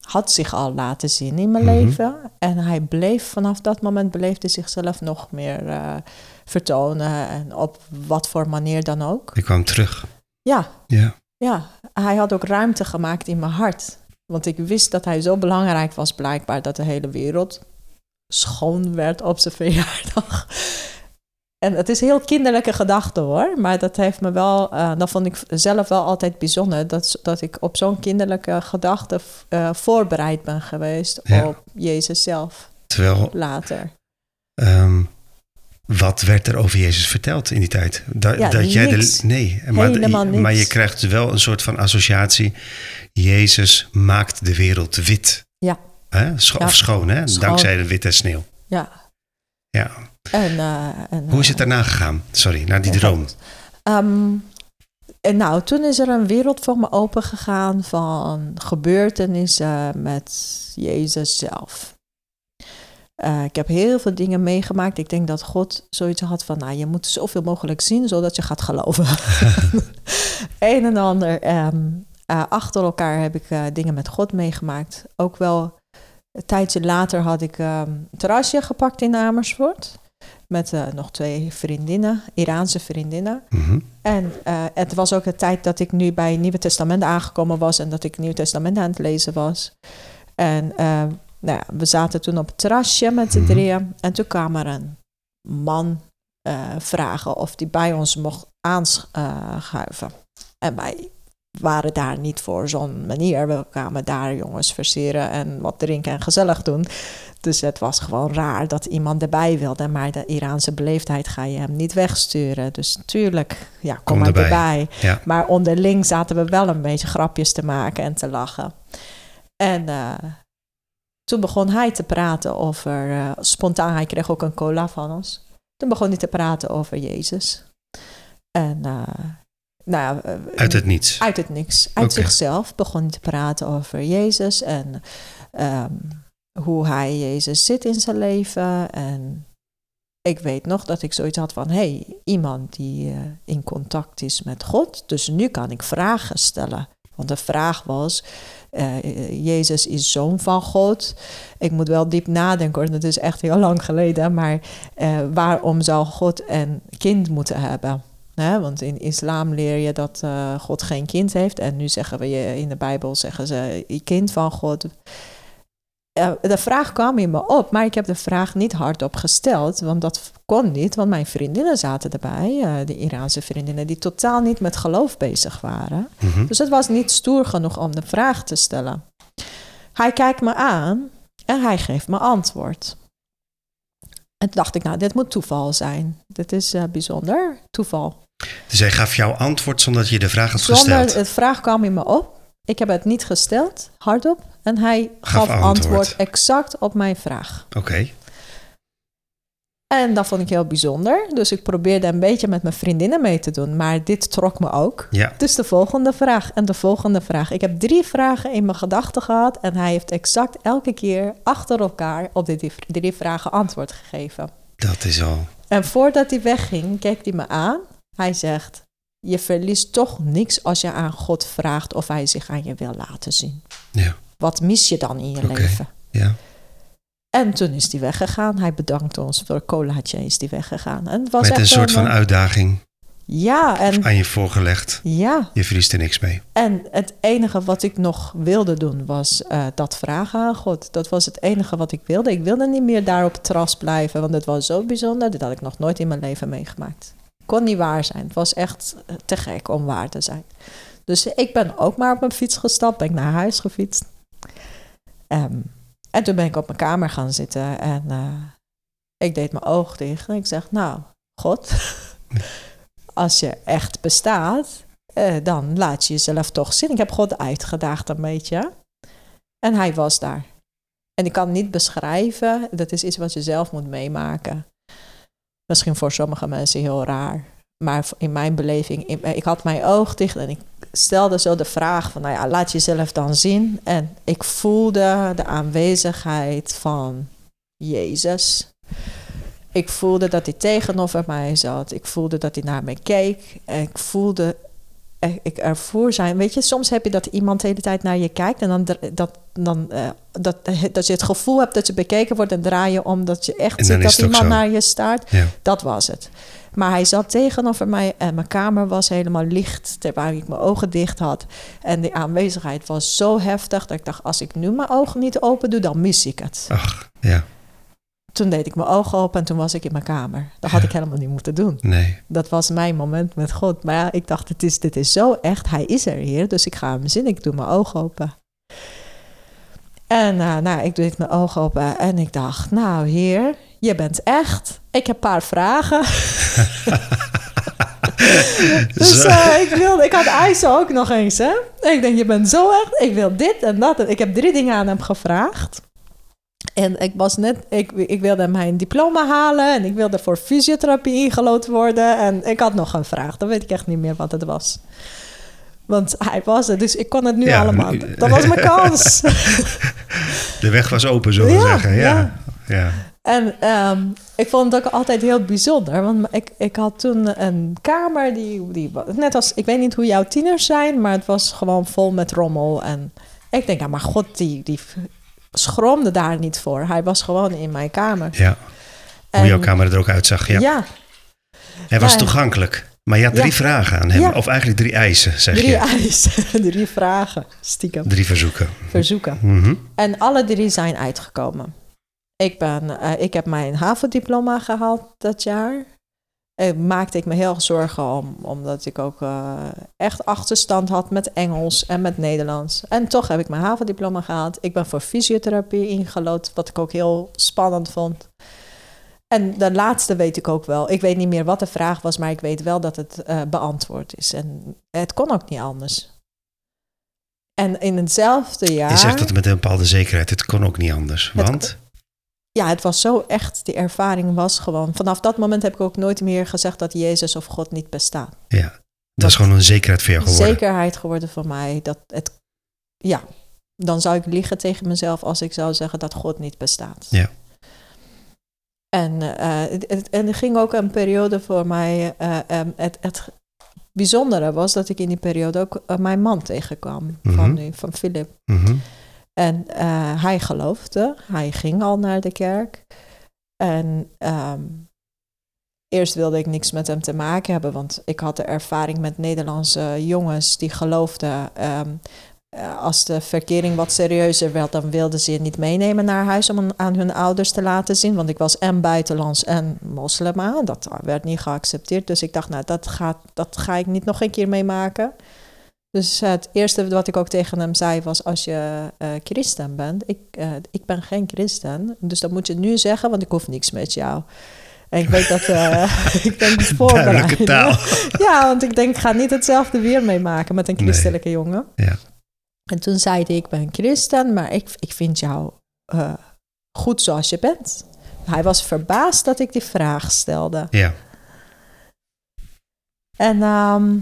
had zich al laten zien in mijn Mhm. leven. En hij bleef vanaf dat moment beleefde zichzelf nog meer eh, vertonen. En op wat voor manier dan ook. Ik kwam terug. Ja, Ja. Ja, hij had ook ruimte gemaakt in mijn hart. Want ik wist dat hij zo belangrijk was, blijkbaar, dat de hele wereld schoon werd op zijn verjaardag. En het is heel kinderlijke gedachte hoor, maar dat heeft me wel, eh, dat vond ik zelf wel altijd bijzonder, dat, dat ik op zo'n kinderlijke gedachte eh, voorbereid ben geweest Ja. op Jezus zelf Terwijl, later. ehm, wat werd er over Jezus verteld in die tijd? Da- Ja, dat jij de, nee, maar, maar je krijgt wel een soort van associatie. Jezus maakt de wereld wit. Ja. Hè? Scho- Ja. Of schoon, hè? Schoon. Dankzij de witte sneeuw. Ja. Ja. En, eh, en, Hoe is eh, het daarna gegaan? Sorry, naar die droom. Ehm, en nou, toen is er een wereld voor me opengegaan van gebeurtenissen met Jezus zelf. Eh, ik heb heel veel dingen meegemaakt. Ik denk dat God zoiets had van, nou, je moet zoveel mogelijk zien, zodat je gaat geloven. een en ander. ehm, eh, achter elkaar heb ik eh, dingen met God meegemaakt. Ook wel een tijdje later had ik een terrasje gepakt in Amersfoort. Met nog twee vriendinnen, Iraanse vriendinnen. Mhm. En het was ook de tijd dat ik nu bij het Nieuwe Testament aangekomen was en dat ik het Nieuwe Testament aan het lezen was. En nou ja, we zaten toen op het terrasje met z'n Mhm. drieën. En toen kwam er een man eh, vragen of die bij ons mocht aanschuiven. en wij waren daar niet voor zo'n manier. We kwamen daar jongens versieren en wat drinken en gezellig doen. Dus het was gewoon raar dat iemand erbij wilde. Maar de Iraanse beleefdheid ga je hem niet wegsturen. Dus tuurlijk, ja, kom, Kom maar erbij. erbij. Ja. Maar onderling zaten we wel een beetje grapjes te maken en te lachen. En eh, toen begon hij te praten over, eh, spontaan, hij kreeg ook een cola van ons. Toen begon hij te praten over Jezus. En eh, nou, ja, eh, Uit het niets. uit het niks. Uit zichzelf begon hij te praten over Jezus en ehm, hoe hij Jezus zit in zijn leven. En ik weet nog dat ik zoiets had van, hé, hey, iemand die in contact is met God. Dus nu kan ik vragen stellen. Want de vraag was, eh, Jezus is zoon van God. Ik moet wel diep nadenken hoor, dat is echt heel lang geleden. Maar eh, waarom zou God een kind moeten hebben? Want in islam leer je dat eh, God geen kind heeft. En nu zeggen we in de Bijbel zeggen ze kind van God. Eh, de vraag kwam in me op, maar ik heb de vraag niet hardop gesteld. Want dat kon niet, want mijn vriendinnen zaten erbij. eh, de Iraanse vriendinnen die totaal niet met geloof bezig waren. Mhm. Dus het was niet stoer genoeg om de vraag te stellen. Hij kijkt me aan en hij geeft me antwoord. En toen dacht ik, nou, dit moet toeval zijn. Dit is eh, bijzonder, toeval. Dus hij gaf jou antwoord zonder dat je de vraag had Zonder, gesteld. het vraag kwam in me op. Ik heb het niet gesteld, hardop. En hij Gaf gaf, antwoord. antwoord exact op mijn vraag. Oké. En dat vond ik heel bijzonder. Dus ik probeerde een beetje met mijn vriendinnen mee te doen. Maar dit trok me ook. Ja. Dus de volgende vraag en de volgende vraag. Ik heb drie vragen in mijn gedachten gehad. En hij heeft exact elke keer achter elkaar op die drie- drie vragen antwoord gegeven. Dat is al. En voordat hij wegging, keek hij me aan. Hij zegt: Je verliest toch niks als je aan God vraagt of hij zich aan je wil laten zien. Ja. Wat mis je dan in je leven? Ja. En toen is hij weggegaan. Hij bedankte ons voor een colaatje, is hij weggegaan. En het was Met echt een soort van uitdaging Ja, en, aan je voorgelegd. ja, Je verliest er niks mee. en het enige wat ik nog wilde doen was eh, dat vragen aan God. Dat was het enige wat ik wilde. Ik wilde niet meer daar op het terras blijven, want het was zo bijzonder. Dat had ik nog nooit in mijn leven meegemaakt. Kon niet waar zijn. Het was echt eh, te gek om waar te zijn. Dus ik ben ook maar op mijn fiets gestapt, ben ik naar huis gefietst. Ehm, en toen ben ik op mijn kamer gaan zitten en eh, ik deed mijn oog dicht. En ik zeg, nou, God, als je echt bestaat, eh, dan laat je jezelf toch zien. Ik heb God uitgedaagd een beetje. En hij was daar. En ik kan niet beschrijven, dat is iets wat je zelf moet meemaken. Misschien voor sommige mensen heel raar. Maar in mijn beleving, ik- ik had mijn oog dicht en ik stelde zo de vraag van, nou ja, laat jezelf dan zien. En ik voelde de aanwezigheid van Jezus. Ik voelde dat hij tegenover mij zat. Ik voelde dat hij naar me keek. En ik voelde, eh, ik ervoer zijn. Weet je, soms heb je dat iemand de hele tijd naar je kijkt. En dan, dat, dan, eh, dat, dat je het gevoel hebt dat je bekeken wordt en draai je om. Dat je echt ziet dat iemand zo. naar je staart. Ja. Dat was het. Maar hij zat tegenover mij en mijn kamer was helemaal licht terwijl ik mijn ogen dicht had. En de aanwezigheid was zo heftig dat ik dacht, als ik nu mijn ogen niet open doe, dan mis ik het. Ach, ja. Toen deed ik mijn ogen open en toen was ik in mijn kamer. Dat had ik helemaal niet moeten doen. Nee. Dat was mijn moment met God. Maar ja, ik dacht, het is, dit is zo echt. Hij is er hier, dus ik ga hem zien. Ik doe mijn ogen open. En eh, nou, ik deed mijn ogen open en ik dacht, nou heer, je bent echt. Ik heb een paar vragen. dus eh, ik, wilde, ik had IJs ook nog eens, hè. Ik denk, je bent zo echt. Ik wil dit en dat. En ik heb drie dingen aan hem gevraagd. En ik was net, ik, ik wilde mijn diploma halen en ik wilde voor fysiotherapie ingelood worden. En ik had nog een vraag, dan weet ik echt niet meer wat het was. Want hij was er, dus ik kon het nu Ja, allemaal. nu- Dat was mijn kans. De weg was open, zullen we Ja, zeggen. Ja. ja. En ehm, ik vond het ook altijd heel bijzonder. Want ik, ik had toen een kamer die, die... Net als... Ik weet niet hoe jouw tieners zijn... maar het was gewoon vol met rommel. En ik denk, ja, maar god, die, die schroomde daar niet voor. Hij was gewoon in mijn kamer. ja. Hoe jouw kamer er ook uitzag. Ja. ja, Hij was Ja. toegankelijk. Maar je had drie Ja. vragen aan hem. Ja. Of eigenlijk drie eisen, zeg Drie je. eisen, drie vragen, stiekem, Drie verzoeken. verzoeken. Mhm. En alle drie zijn uitgekomen. Ik, ben, eh, ik heb mijn HAVO-diploma gehaald dat jaar. Eh, maakte ik me heel zorgen om, omdat ik ook eh, echt achterstand had met Engels en met Nederlands. En toch heb ik mijn HAVO-diploma gehaald. Ik ben voor fysiotherapie ingelood, wat ik ook heel spannend vond. En de laatste weet ik ook wel. Ik weet niet meer wat de vraag was, maar ik weet wel dat het eh, beantwoord is. En het kon ook niet anders. En in hetzelfde jaar. Je zegt dat met een bepaalde zekerheid. Het kon ook niet anders. Want? Ja, het was zo echt, die ervaring was gewoon. Vanaf dat moment heb ik ook nooit meer gezegd dat Jezus of God niet bestaat. Ja. Dat is gewoon een zekerheid voor jou geworden. Zekerheid geworden voor mij dat het, ja, dan zou ik liegen tegen mezelf als ik zou zeggen dat God niet bestaat. Ja. En, eh, het, het- en er ging ook een periode voor mij, eh, ehm, het, het bijzondere was dat ik in die periode ook eh, mijn man tegenkwam, Mhm. van nu, van Philip. Mhm. En eh, hij geloofde, hij ging al naar de kerk. En ehm, eerst wilde ik niks met hem te maken hebben, want ik had de ervaring met Nederlandse jongens die geloofden. ehm, eh, als de verkering wat serieuzer werd, dan wilden ze je niet meenemen naar huis om aan- hun ouders te laten zien. Want ik was en buitenlands en moslima. Dat werd niet geaccepteerd. Dus ik dacht, nou, dat, gaat, dat ga ik niet nog een keer meemaken. Dus eh, het eerste wat ik ook tegen hem zei was: Als je eh, christen bent, ik, eh, ik ben geen christen. Dus dat moet je nu zeggen, want ik hoef niks met jou. En ik weet dat eh, ik ben voorbereid. Taal. Ja, want ik denk, ik ga niet hetzelfde weer meemaken met een Nee. christelijke jongen. Ja. En toen zei hij: Ik ben christen, maar ik, ik vind jou goed zoals je bent. Hij was verbaasd dat ik die vraag stelde. Ja. En, ehm,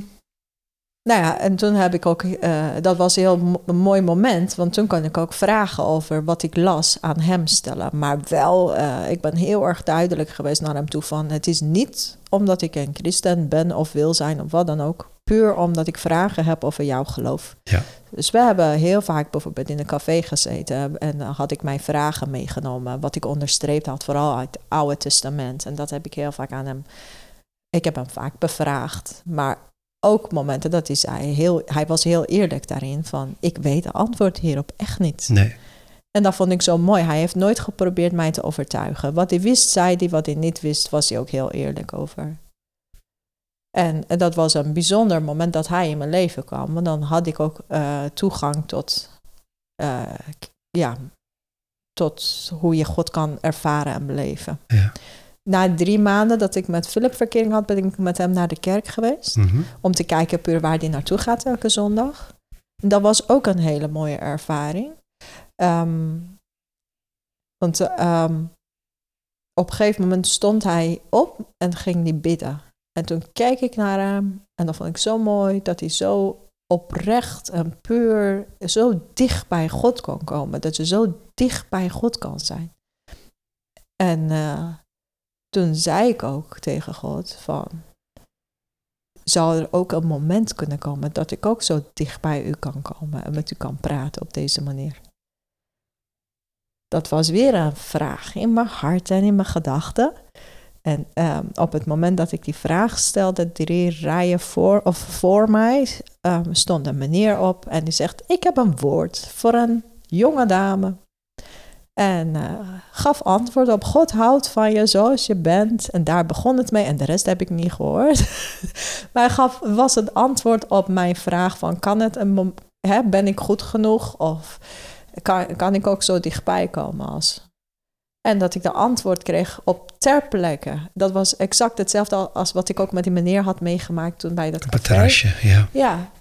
nou ja, en toen heb ik ook, eh, dat was een heel een mooi moment, want toen kon ik ook vragen over wat ik las aan hem stellen. Maar wel, eh, ik ben heel erg duidelijk geweest naar hem toe van, het is niet omdat ik een christen ben of wil zijn of wat dan ook, puur omdat ik vragen heb over jouw geloof. Ja. Dus we hebben heel vaak bijvoorbeeld in een café gezeten en dan had ik mijn vragen meegenomen, wat ik onderstreept had, vooral uit het Oude Testament. En dat heb ik heel vaak aan hem ik heb hem vaak bevraagd, maar ook momenten dat hij zei, heel, hij was heel eerlijk daarin van, ik weet het antwoord hierop echt niet. Nee. En dat vond ik zo mooi. Hij heeft nooit geprobeerd mij te overtuigen. Wat hij wist, zei hij. Wat hij niet wist, was hij ook heel eerlijk over. En, en dat was een bijzonder moment dat hij in mijn leven kwam. Want dan had ik ook eh, toegang tot, eh, ja, tot hoe je God kan ervaren en beleven. Ja. Na drie maanden dat ik met Philip verkering had, ben ik met hem naar de kerk geweest. Mhm. Om te kijken puur waar hij naartoe gaat elke zondag. En dat was ook een hele mooie ervaring. Ehm, want ehm, op een gegeven moment stond hij op en ging hij bidden. En toen keek ik naar hem en dat vond ik zo mooi dat hij zo oprecht en puur zo dicht bij God kon komen. Dat je zo dicht bij God kan zijn. En eh, toen zei ik ook tegen God van, zou er ook een moment kunnen komen dat ik ook zo dicht bij u kan komen en met u kan praten op deze manier? Dat was weer een vraag in mijn hart en in mijn gedachten. En ehm, op het moment dat ik die vraag stelde, drie rijen voor, of voor mij, ehm, stond een meneer op en die zegt: Ik heb een woord voor een jonge dame. En eh, gaf antwoord op: God houdt van je zoals je bent. En daar begon het mee. En de rest heb ik niet gehoord. maar hij gaf, was het antwoord op mijn vraag: van, Kan het een hè, ben ik goed genoeg? Of kan, kan ik ook zo dichtbij komen als. En dat ik de antwoord kreeg op ter plekke. Dat was exact hetzelfde als wat ik ook met die meneer had meegemaakt toen bij dat terrasje, ja. Ja.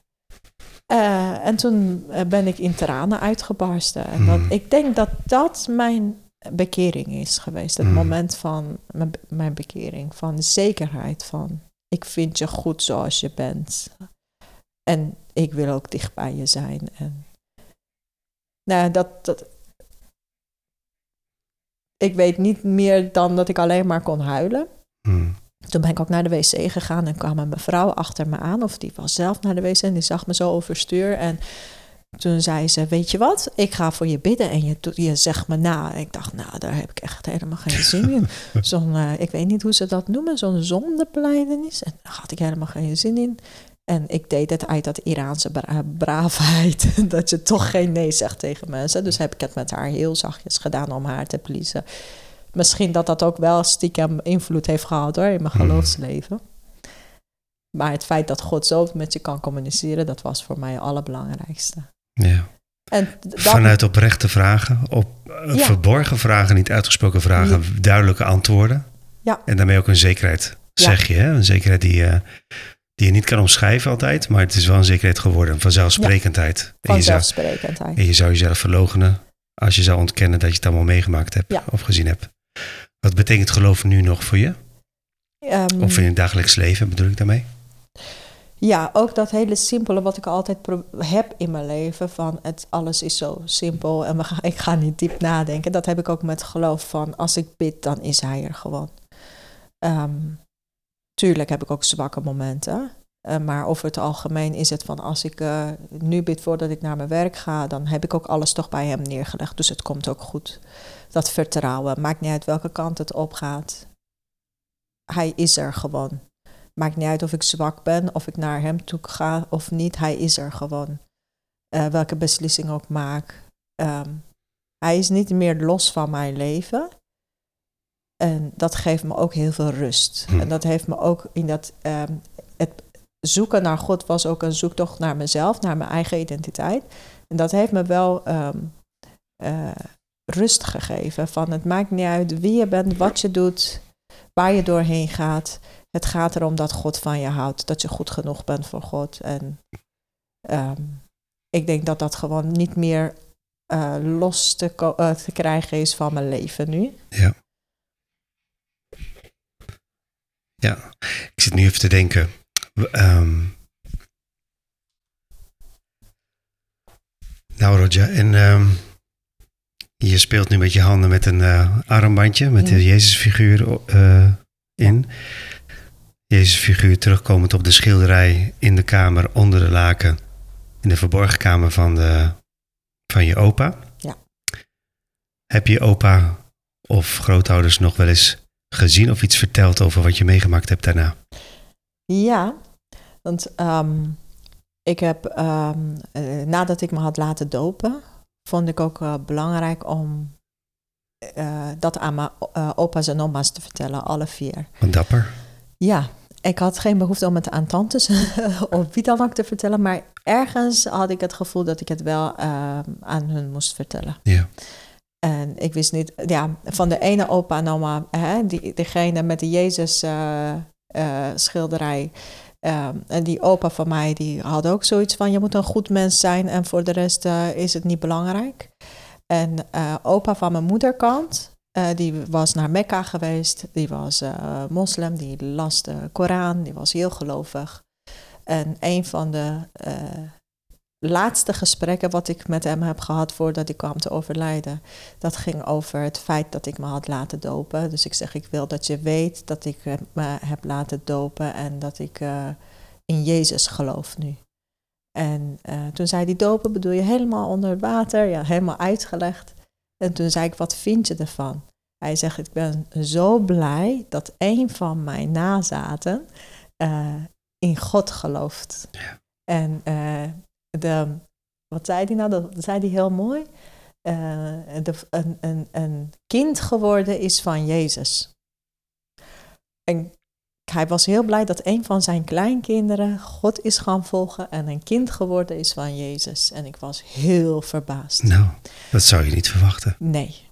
Eh, en toen eh, ben ik in tranen uitgebarsten. En dat, Hmm. ik denk dat dat mijn bekering is geweest. Het Hmm. moment van mijn, be- mijn bekering. Van de zekerheid van... ik vind je goed zoals je bent. En ik wil ook dicht bij je zijn. En, nou, dat, dat, ik weet niet meer dan dat ik alleen maar kon huilen. Mhm. Toen ben ik ook naar de wc gegaan en kwam een mevrouw achter me aan. Of die was zelf naar de wc en die zag me zo overstuur. En toen zei ze, weet je wat, ik ga voor je bidden en je, je zegt me na. Ik dacht, nou, daar heb ik echt helemaal geen zin in. Zo'n, eh, ik weet niet hoe ze dat noemen, zo'n zondebeleidenis. En daar had ik helemaal geen zin in. En ik deed het uit dat Iraanse bra- braafheid, dat je toch geen nee zegt tegen mensen. Dus heb ik het met haar heel zachtjes gedaan om haar te pleasen. Misschien dat dat ook wel stiekem invloed heeft gehad hoor, in mijn Mhm. geloofsleven. Maar het feit dat God zo met je kan communiceren, dat was voor mij het allerbelangrijkste. Ja. En dat, Vanuit oprechte vragen, op eh, Ja. verborgen vragen, niet uitgesproken vragen, duidelijke antwoorden. Ja. En daarmee ook een zekerheid, zeg je. Hè? Een zekerheid die, eh, die je niet kan omschrijven altijd, maar het is wel een zekerheid geworden, een vanzelfsprekendheid. En, je zou, vanzelfsprekendheid. en je zou jezelf verlogenen als je zou ontkennen dat je het allemaal meegemaakt hebt of gezien hebt. Wat betekent geloof nu nog voor je? Ehm, Of in het dagelijks leven bedoel ik daarmee? Ja, ook dat hele simpele wat ik altijd heb in mijn leven. Van het, alles is zo simpel en we gaan, ik ga niet diep nadenken. Dat heb ik ook met geloof van als ik bid, dan is hij er gewoon. Ehm, tuurlijk heb ik ook zwakke momenten. eh, maar over het algemeen is het van als ik eh, nu bid voordat ik naar mijn werk ga, dan heb ik ook alles toch bij hem neergelegd. Dus het komt ook goed. Dat vertrouwen. Maakt niet uit welke kant het opgaat. Hij is er gewoon. Maakt niet uit of ik zwak ben, of ik naar hem toe ga of niet. Hij is er gewoon. Eh, welke beslissing ook maak. Ehm, hij is niet meer los van mijn leven. En dat geeft me ook heel veel rust. Hm. En dat heeft me ook in dat. ehm, het zoeken naar God was ook een zoektocht naar mezelf, naar mijn eigen identiteit. En dat heeft me wel ehm, eh, rust gegeven. Van het maakt niet uit wie je bent, wat je doet, waar je doorheen gaat. Het gaat erom dat God van je houdt, dat je goed genoeg bent voor God. En ehm, ik denk dat dat gewoon niet meer eh, los eh, te krijgen is van mijn leven nu. Ja. Ja, ik zit nu even te denken. Ehm, nou, Roger, en ehm, je speelt nu met je handen met een eh, armbandje met de Mhm. Jezusfiguur eh, in. Jezusfiguur terugkomend op de schilderij in de kamer onder de laken. In de verborgen kamer van, de, van je opa. Ja. Heb je opa of grootouders nog wel eens gezien of iets verteld over wat je meegemaakt hebt daarna? Ja, want ehm, ik heb ehm, eh, nadat ik me had laten dopen, vond ik ook eh, belangrijk om eh, dat aan mijn eh, opa's en oma's te vertellen, alle vier. Dapper. Ja, ik had geen behoefte om het aan tantes of wie dan ook te vertellen, maar ergens had ik het gevoel dat ik het wel aan hun moest vertellen. Ja. En ik wist niet, ja, van de ene opa en oma, hè, die, degene met de Jezus schilderij. Ehm, en die opa van mij, die had ook zoiets van, je moet een goed mens zijn en voor de rest eh, is het niet belangrijk. En eh, opa van mijn moederkant, eh, die was naar Mekka geweest, die was moslim, die las de Koran, die was heel gelovig. En een van de laatste gesprekken wat ik met hem heb gehad voordat ik kwam te overlijden, dat ging over het feit dat ik me had laten dopen. Dus ik zeg, ik wil dat je weet dat ik eh, me heb laten dopen en dat ik eh, in Jezus geloof nu. En eh, toen zei hij, dopen bedoel je helemaal onder het water? Ja, helemaal uitgelegd. En toen zei ik, wat vind je ervan? Hij zegt, ik ben zo blij dat een van mijn nazaten eh, in God gelooft. Ja. En de, wat zei hij nou? Dat zei hij heel mooi. Eh, de, een, een, een kind geworden is van Jezus. En hij was heel blij dat een van zijn kleinkinderen God is gaan volgen en een kind geworden is van Jezus. En ik was heel verbaasd. Nou, dat zou je niet verwachten. Nee.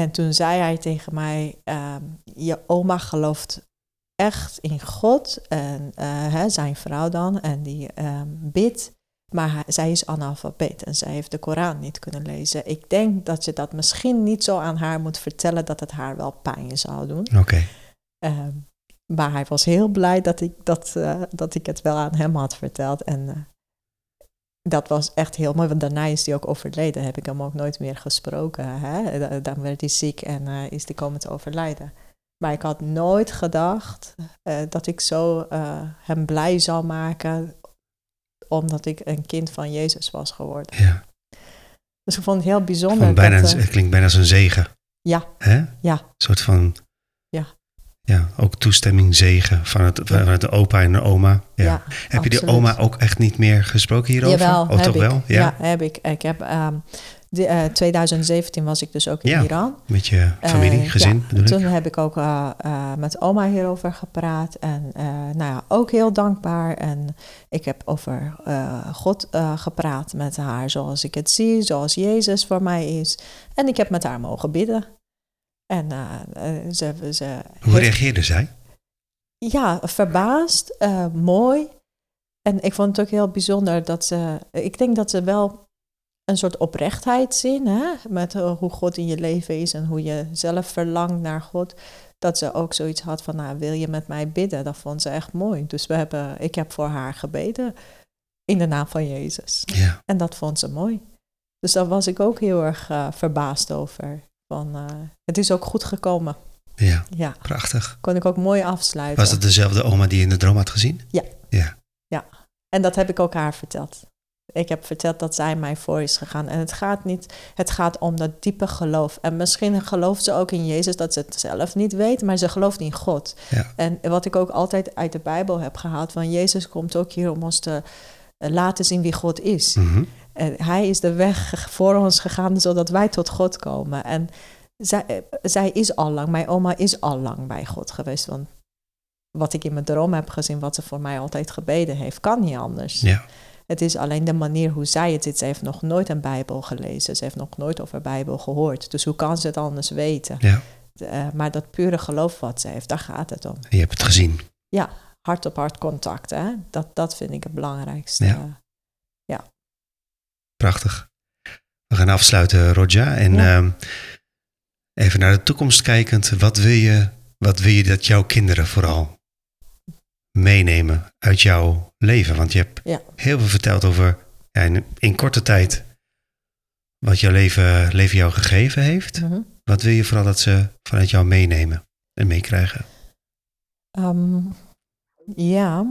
En toen zei hij tegen mij: ehm, Je oma gelooft echt in God en eh, hè, zijn vrouw dan, en die ehm, bidt. Maar hij- zij is analfabeet en zij heeft de Koran niet kunnen lezen. Ik denk dat je dat misschien niet zo aan haar moet vertellen dat het haar wel pijn zou doen. Oké. Ehm, maar hij was heel blij dat ik, dat, eh, dat ik het wel aan hem had verteld. En eh, dat was echt heel mooi, want daarna is hij ook overleden. Heb ik hem ook nooit meer gesproken. Hè? Da- Dan werd hij ziek en eh, is hij komen te overlijden. Maar ik had nooit gedacht dat ik zo hem blij zou maken omdat ik een kind van Jezus was geworden. Ja. Dus ik vond het heel bijzonder. Bijna, dat, eh, het klinkt bijna als een zegen. ja, Hè? ja, Een soort van... Ja. Ja, ook toestemming, zegen van, het, van de opa en de oma. Ja. ja. Heb je die oma ook echt niet meer gesproken hierover? Jawel, oh, heb toch ik. wel? Ja. heb ik. Ik heb, ehm, de, eh, 2017 was ik dus ook in Ja. Iran. Met je familie, Eh, gezin ja, Toen heb ik ook eh, met oma hierover gepraat. En nou ja, ook heel dankbaar. En ik heb over God gepraat met haar zoals ik het zie, zoals Jezus voor mij is. En ik heb met haar mogen bidden. En ze, ze Hoe heeft- reageerde zij? ja, verbaasd, mooi. En ik vond het ook heel bijzonder dat ze. Ik denk dat ze wel een soort oprechtheid zien, hè? met eh, hoe God in je leven is en hoe je zelf verlangt naar God. Dat ze ook zoiets had van, nou, wil je met mij bidden? Dat vond ze echt mooi. Dus we hebben, ik heb voor haar gebeden in de naam van Jezus. Ja, En dat vond ze mooi. Dus daar was ik ook heel erg eh, verbaasd over. Van, eh, het is ook goed gekomen. ja, Ja, prachtig. kon ik ook mooi afsluiten. Was het dezelfde oma die je in de droom had gezien? Ja. Ja, En dat heb ik ook haar verteld. Ik heb verteld dat zij mij voor is gegaan. En het gaat niet, het gaat om dat diepe geloof. En misschien gelooft ze ook in Jezus dat ze het zelf niet weet, maar ze gelooft in God. Ja. En wat ik ook altijd uit de Bijbel heb gehaald, van Jezus komt ook hier om ons te eh, laten zien wie God is. Mhm. En hij is de weg voor ons gegaan zodat wij tot God komen. En zij, eh, zij is al lang, mijn oma is al lang bij God geweest. Want wat ik in mijn droom heb gezien, wat ze voor mij altijd gebeden heeft, kan niet anders. ja, Het is alleen de manier hoe zij het ziet. Ze heeft nog nooit een Bijbel gelezen. Ze heeft nog nooit over Bijbel gehoord. Dus hoe kan ze het anders weten? ja. Eh, maar dat pure geloof wat ze heeft, daar gaat het om. Je hebt het gezien. Hart op hart contact, hè? Dat, dat vind ik het belangrijkste. Ja. Prachtig. We gaan afsluiten, Roja. En Ja. ehm, even naar de toekomst kijkend. Wat wil, je, wat wil je dat jouw kinderen vooral meenemen uit jouw leven? Want je hebt Ja. heel veel verteld over ja, in, in korte tijd wat jouw leven, leven jou gegeven heeft. Mhm. Wat wil je vooral dat ze vanuit jou meenemen en meekrijgen? Ehm, ja,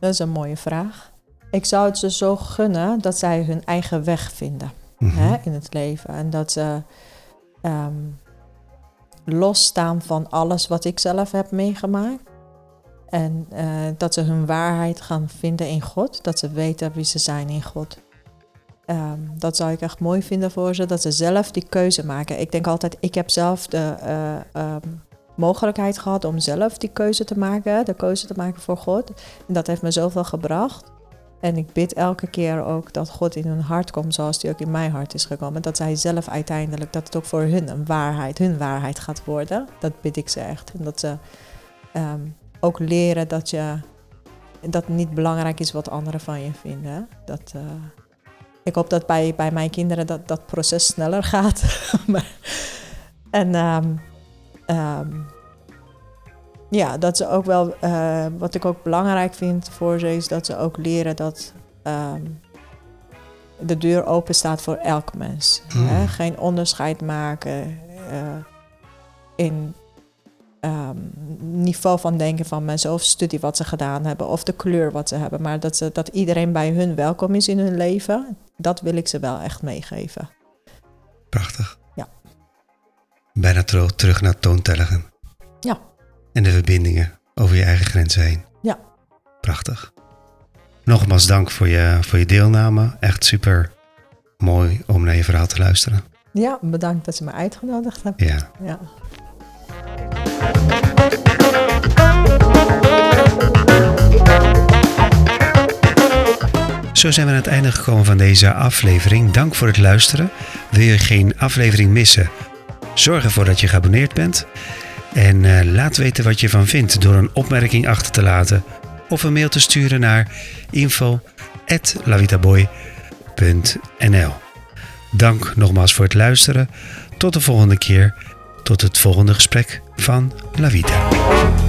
dat is een mooie vraag. Ik zou het ze zo gunnen dat zij hun eigen weg vinden Mhm. hè, in het leven. En dat ze ehm, losstaan van alles wat ik zelf heb meegemaakt. En eh, dat ze hun waarheid gaan vinden in God. Dat ze weten wie ze zijn in God. Ehm, dat zou ik echt mooi vinden voor ze. Dat ze zelf die keuze maken. Ik denk altijd, ik heb zelf de eh, ehm, mogelijkheid gehad om zelf die keuze te maken. De keuze te maken voor God. En dat heeft me zoveel gebracht. En ik bid elke keer ook dat God in hun hart komt zoals die ook in mijn hart is gekomen. Dat zij zelf uiteindelijk, dat het ook voor hun een waarheid, hun waarheid gaat worden. Dat bid ik ze echt. En dat ze ehm, ook leren dat je, dat het niet belangrijk is wat anderen van je vinden. Dat, eh, ik hoop dat bij, bij mijn kinderen dat dat proces sneller gaat. maar, en ehm, ehm, ja, dat ze ook wel, eh, wat ik ook belangrijk vind voor ze, is dat ze ook leren dat ehm, de deur open staat voor elk mens. Mm. Hè? Geen onderscheid maken eh, in ehm, niveau van denken van mensen of studie wat ze gedaan hebben of de kleur wat ze hebben, maar dat, ze, dat iedereen bij hun welkom is in hun leven. Dat wil ik ze wel echt meegeven. Prachtig. Ja. Bijna terug naar toontelligen. Ja. En de verbindingen over je eigen grenzen heen. Ja. Prachtig. Nogmaals dank voor je, voor je deelname. Echt super mooi om naar je verhaal te luisteren. Ja, bedankt dat je me uitgenodigd hebt. Ja. Ja. Zo zijn we aan het einde gekomen van deze aflevering. Dank voor het luisteren. Wil je geen aflevering missen? Zorg ervoor dat je geabonneerd bent. En eh, laat weten wat je ervan vindt door een opmerking achter te laten of een mail te sturen naar info@lavitaboy.nl. Dank nogmaals voor het luisteren. Tot de volgende keer. Tot het volgende gesprek van La Vita.